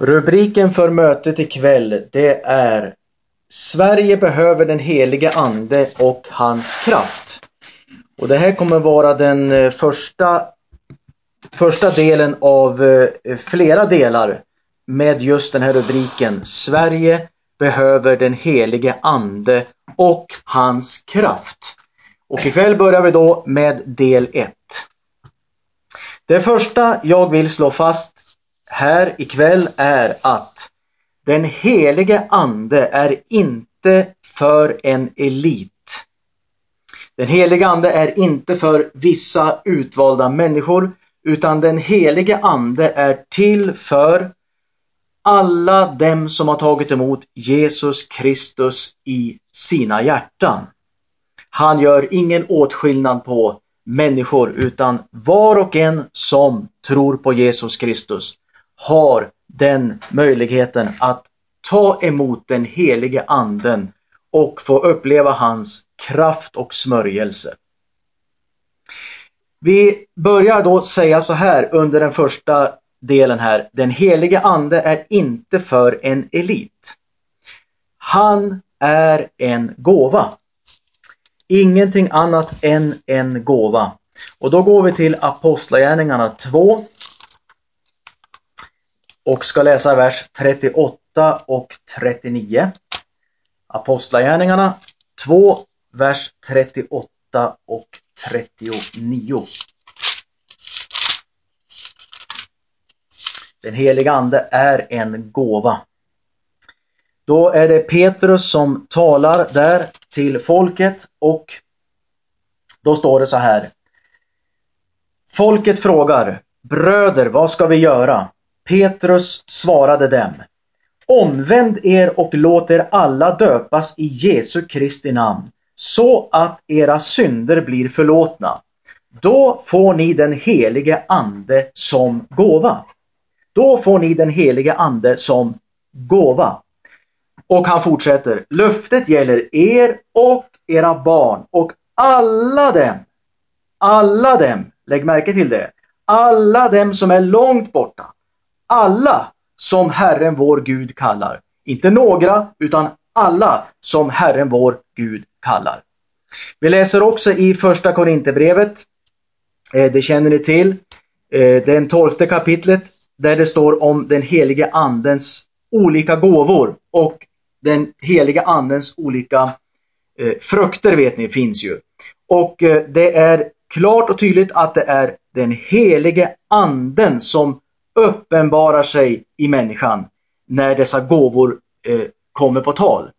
Rubriken för mötet ikväll det är Sverige behöver den helige Ande och hans kraft. Och det här kommer vara den eh, första, första delen av eh, flera delar med just den här rubriken Sverige behöver den helige Ande och hans kraft. Och ikväll börjar vi då med del 1. Det första jag vill slå fast här ikväll är att den helige ande är inte för en elit. Den helige ande är inte för vissa utvalda människor utan den helige ande är till för alla dem som har tagit emot Jesus Kristus i sina hjärtan. Han gör ingen åtskillnad på människor utan var och en som tror på Jesus Kristus har den möjligheten att ta emot den helige anden och få uppleva hans kraft och smörjelse. Vi börjar då säga så här under den första delen här. Den helige ande är inte för en elit. Han är en gåva. Ingenting annat än en gåva. Och då går vi till Apostlagärningarna 2 och ska läsa vers 38 och 39. Apostlagärningarna 2, vers 38 och 39. Den heliga Ande är en gåva. Då är det Petrus som talar där till folket och då står det så här. Folket frågar, bröder, vad ska vi göra? Petrus svarade dem. Omvänd er och låt er alla döpas i Jesu Kristi namn, så att era synder blir förlåtna. Då får ni den helige Ande som gåva. Då får ni den helige Ande som gåva. Och han fortsätter. Löftet gäller er och era barn och alla dem, alla dem, lägg märke till det, alla dem som är långt borta, alla som Herren vår Gud kallar. Inte några, utan alla som Herren vår Gud kallar. Vi läser också i första Korinthierbrevet, eh, det känner ni till, eh, den tolfte kapitlet, där det står om den helige andens olika gåvor och den heliga andens olika eh, frukter vet ni finns ju. Och det är klart och tydligt att det är den helige anden som uppenbarar sig i människan när dessa gåvor eh, kommer på tal.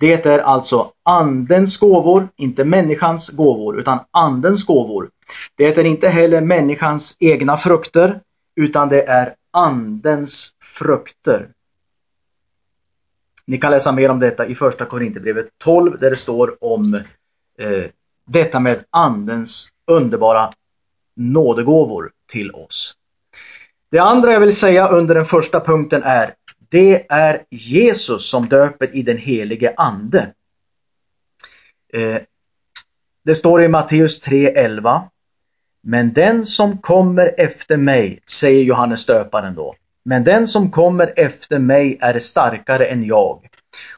Det är alltså andens gåvor, inte människans gåvor, utan andens gåvor. Det är inte heller människans egna frukter, utan det är andens frukter. Ni kan läsa mer om detta i första Korinthierbrevet 12 där det står om eh, detta med andens underbara nådegåvor till oss. Det andra jag vill säga under den första punkten är det är Jesus som döper i den helige Ande. Eh, det står i Matteus 3.11 Men den som kommer efter mig, säger Johannes döparen då, men den som kommer efter mig är starkare än jag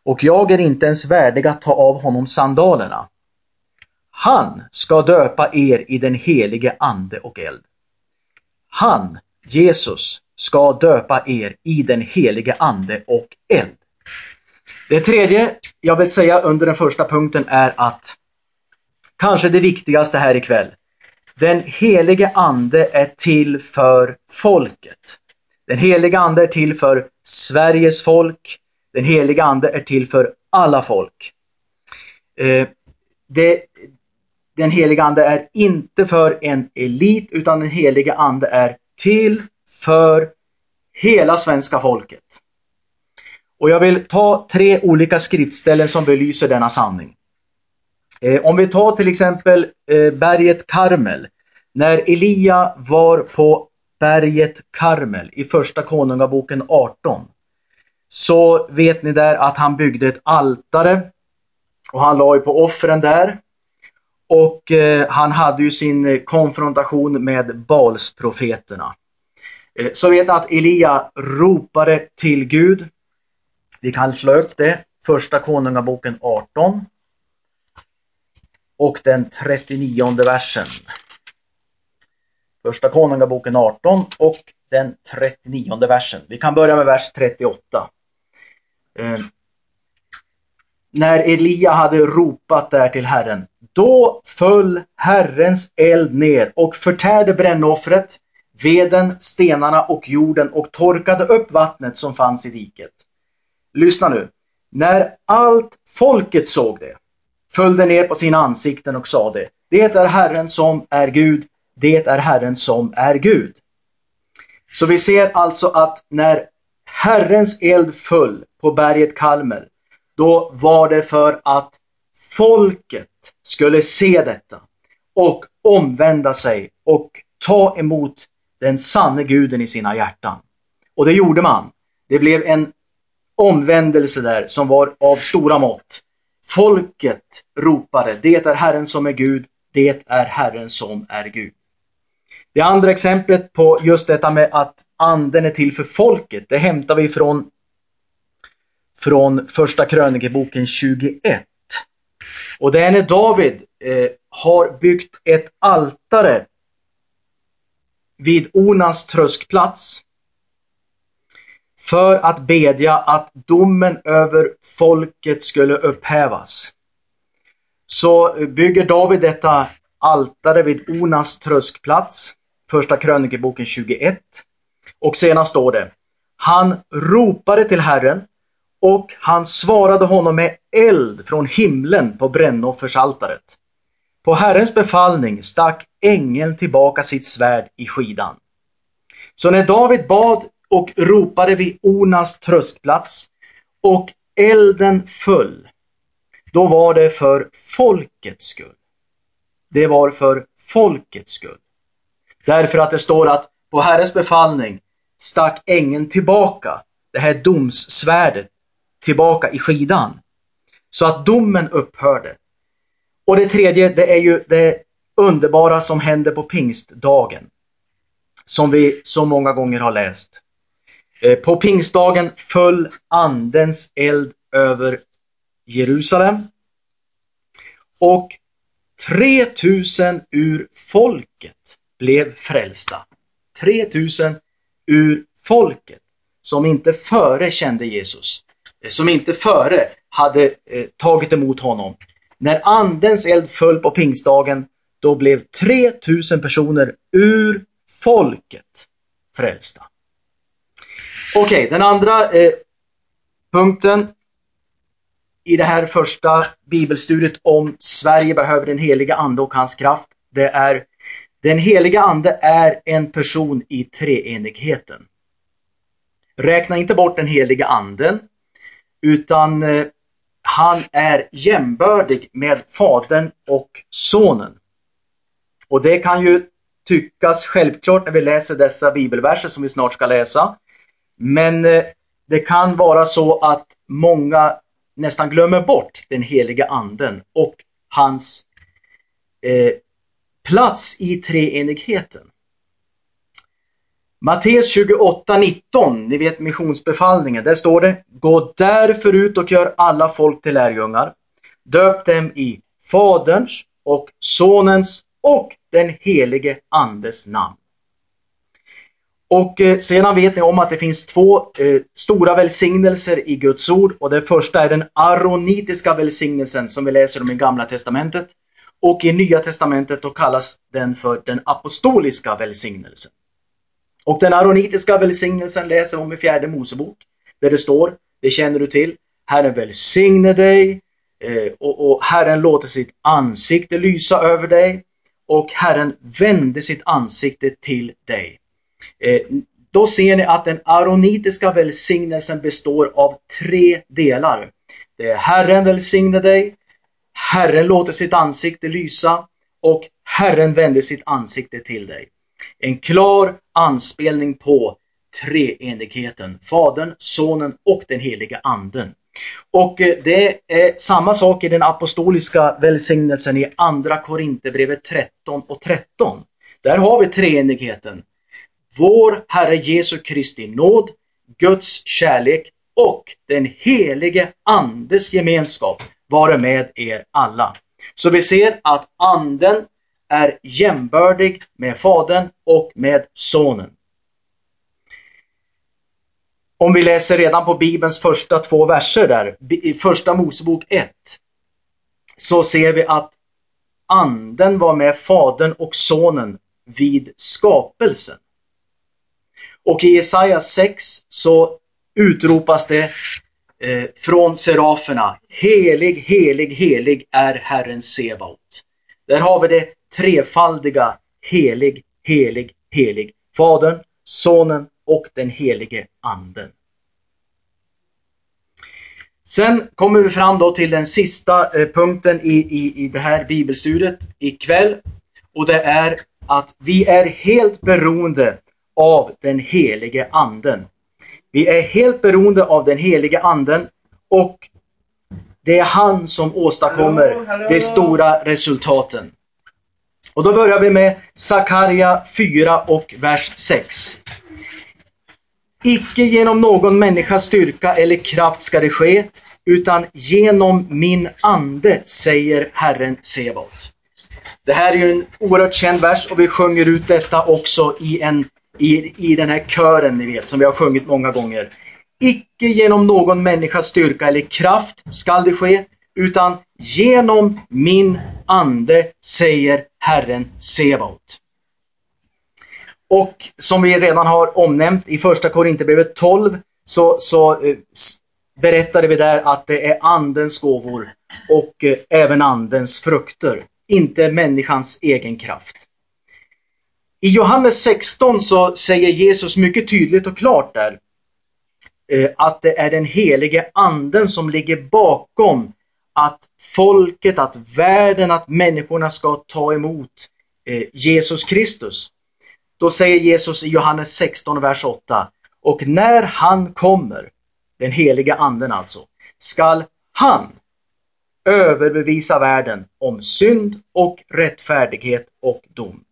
och jag är inte ens värdig att ta av honom sandalerna. Han ska döpa er i den helige Ande och eld. Han Jesus ska döpa er i den helige Ande och eld. Det tredje jag vill säga under den första punkten är att kanske det viktigaste här ikväll. Den helige Ande är till för folket. Den helige Ande är till för Sveriges folk. Den helige Ande är till för alla folk. Eh, det, den helige Ande är inte för en elit utan den helige Ande är till för hela svenska folket. Och jag vill ta tre olika skriftställen som belyser denna sanning. Eh, om vi tar till exempel eh, berget Karmel. När Elia var på berget Karmel i första konungaboken 18 så vet ni där att han byggde ett altare och han la ju på offren där. Och eh, han hade ju sin eh, konfrontation med Balsprofeterna. Eh, så vet att Elia ropade till Gud. Vi kan slå upp det. Första Konungaboken 18. Och den 39 versen. Första Konungaboken 18 och den 39 versen. Vi kan börja med vers 38. Eh, när Elia hade ropat där till Herren, då föll Herrens eld ner och förtärde brännoffret, veden, stenarna och jorden och torkade upp vattnet som fanns i diket. Lyssna nu. När allt folket såg det föll det ner på sina ansikten och sade, det är Herren som är Gud, det är Herren som är Gud. Så vi ser alltså att när Herrens eld föll på berget Kalmel, då var det för att folket skulle se detta och omvända sig och ta emot den sanne guden i sina hjärtan. Och det gjorde man. Det blev en omvändelse där som var av stora mått. Folket ropade, det är Herren som är Gud, det är Herren som är Gud. Det andra exemplet på just detta med att anden är till för folket, det hämtar vi från, från första krönikeboken 21. Och det är när David eh, har byggt ett altare vid Onans tröskplats för att bedja att domen över folket skulle upphävas. Så bygger David detta altare vid Onas tröskplats, första krönikeboken 21. Och senast står det, han ropade till Herren och han svarade honom med eld från himlen på brännoffersaltaret. På Herrens befallning stack ängeln tillbaka sitt svärd i skidan. Så när David bad och ropade vid Onas tröskplats och elden föll, då var det för folkets skull. Det var för folkets skull. Därför att det står att på Herrens befallning stack ängeln tillbaka det här domssvärdet tillbaka i skidan. Så att domen upphörde. Och det tredje, det är ju det underbara som händer på pingstdagen. Som vi så många gånger har läst. Eh, på pingstdagen föll andens eld över Jerusalem. Och 3000 ur folket blev frälsta. 3000 ur folket som inte före kände Jesus. Eh, som inte före hade eh, tagit emot honom. När andens eld föll på pingstdagen, då blev 3000 personer ur folket frälsta. Okej, okay, den andra eh, punkten i det här första bibelstudiet om Sverige behöver den heliga ande och hans kraft. Det är den heliga ande är en person i treenigheten. Räkna inte bort den heliga anden utan eh, han är jämbördig med Fadern och Sonen. Och det kan ju tyckas självklart när vi läser dessa bibelverser som vi snart ska läsa. Men eh, det kan vara så att många nästan glömmer bort den heliga anden och hans eh, plats i treenigheten. Matteus 28.19, ni vet missionsbefallningen, där står det Gå därför ut och gör alla folk till lärjungar. Döp dem i Faderns och Sonens och den helige Andes namn. Och eh, sedan vet ni om att det finns två eh, stora välsignelser i Guds ord och den första är den aronitiska välsignelsen som vi läser om i Gamla Testamentet. Och i Nya Testamentet då kallas den för den apostoliska välsignelsen. Och den aronitiska välsignelsen läser om i fjärde Mosebok. Där det står, det känner du till, Herren välsigne dig eh, och, och Herren låter sitt ansikte lysa över dig och Herren vände sitt ansikte till dig. Eh, då ser ni att den aronitiska välsignelsen består av tre delar. Det är Herren välsigne dig, Herren låter sitt ansikte lysa och Herren vände sitt ansikte till dig. En klar anspelning på treenigheten, Fadern, Sonen och den heliga Anden. Och eh, det är samma sak i den apostoliska välsignelsen i Andra Korinthierbrevet 13 och 13. Där har vi treenigheten. vår Herre Jesu Kristi nåd, Guds kärlek och den helige Andes gemenskap vare med er alla. Så vi ser att Anden är jämbördig med Fadern och med Sonen. Om vi läser redan på Bibelns första två verser där, i första Mosebok 1, så ser vi att Anden var med Fadern och Sonen vid skapelsen. Och i Jesaja 6 så utropas det eh, från seraferna Helig, helig, helig är Herren Sebaot. Där har vi det trefaldiga helig, helig, helig. Fadern, Sonen och den helige Anden. Sen kommer vi fram då till den sista eh, punkten i, i, i det här bibelstudiet ikväll. Och det är att vi är helt beroende av den helige anden. Vi är helt beroende av den helige anden och det är han som åstadkommer hallå, hallå. de stora resultaten. Och då börjar vi med Sakarja 4 och vers 6. Icke genom någon människas styrka eller kraft ska det ske, utan genom min ande, säger Herren Sebaot. Det här är ju en oerhört känd vers och vi sjunger ut detta också i, en, i, i den här kören ni vet, som vi har sjungit många gånger. Icke genom någon människas styrka eller kraft skall det ske, utan genom min ande, säger Herren Sebaot. Och som vi redan har omnämnt i första Korinthierbrevet 12 så, så eh, berättade vi där att det är andens gåvor och eh, även andens frukter, inte människans egen kraft. I Johannes 16 så säger Jesus mycket tydligt och klart där eh, att det är den helige anden som ligger bakom att folket, att världen, att människorna ska ta emot eh, Jesus Kristus. Då säger Jesus i Johannes 16, vers 8. Och när han kommer, den heliga anden alltså, skall han överbevisa världen om synd och rättfärdighet och dom.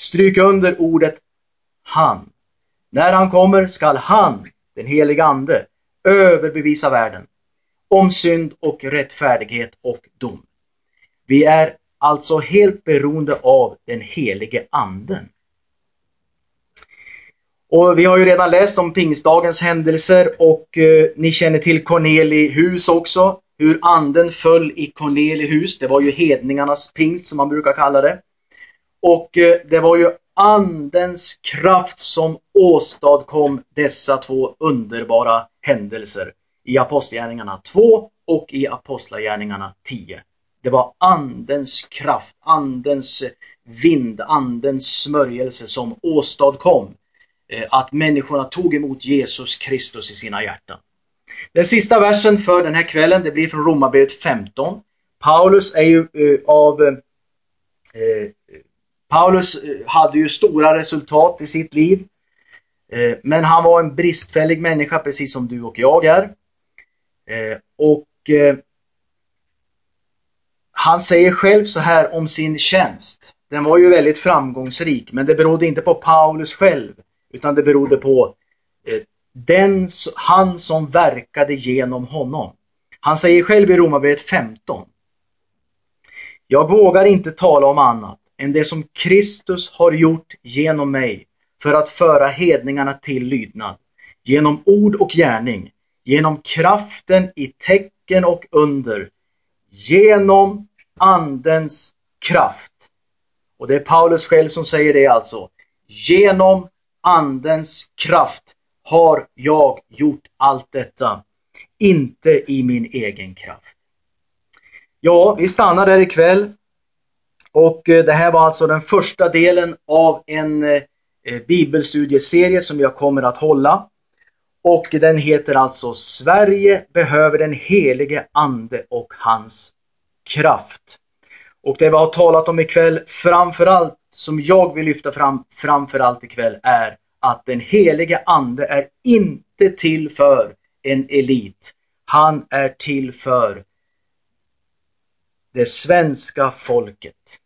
Stryk under ordet han. När han kommer skall han, den heliga ande, överbevisa världen om synd och rättfärdighet och dom. Vi är alltså helt beroende av den helige anden. Och vi har ju redan läst om pingstdagens händelser och eh, ni känner till Cornelihus också. Hur anden föll i Cornelihus. Det var ju hedningarnas pingst som man brukar kalla det. Och eh, det var ju andens kraft som åstadkom dessa två underbara händelser i Apostlagärningarna 2 och i Apostlagärningarna 10. Det var andens kraft, andens vind, andens smörjelse som åstadkom eh, att människorna tog emot Jesus Kristus i sina hjärtan. Den sista versen för den här kvällen, det blir från Romarbrevet 15. Paulus är ju eh, av eh, eh Paulus hade ju stora resultat i sitt liv. Men han var en bristfällig människa precis som du och jag är. Eh, och eh, han säger själv så här om sin tjänst. Den var ju väldigt framgångsrik men det berodde inte på Paulus själv. Utan det berodde på eh, den, han som verkade genom honom. Han säger själv i Romarbrevet 15. Jag vågar inte tala om annat än det som Kristus har gjort genom mig för att föra hedningarna till lydnad. Genom ord och gärning, genom kraften i tecken och under, genom Andens kraft. Och det är Paulus själv som säger det alltså. Genom Andens kraft har jag gjort allt detta. Inte i min egen kraft. Ja, vi stannar där ikväll. Och eh, det här var alltså den första delen av en eh, bibelstudieserie som jag kommer att hålla. Och den heter alltså Sverige behöver den helige Ande och hans kraft. Och det vi har talat om ikväll framförallt som jag vill lyfta fram framförallt ikväll är att den helige ande är inte till för en elit. Han är till för det svenska folket.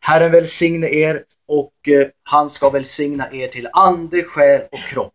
Herren välsigne er och eh, han ska välsigna er till ande, själ och kropp.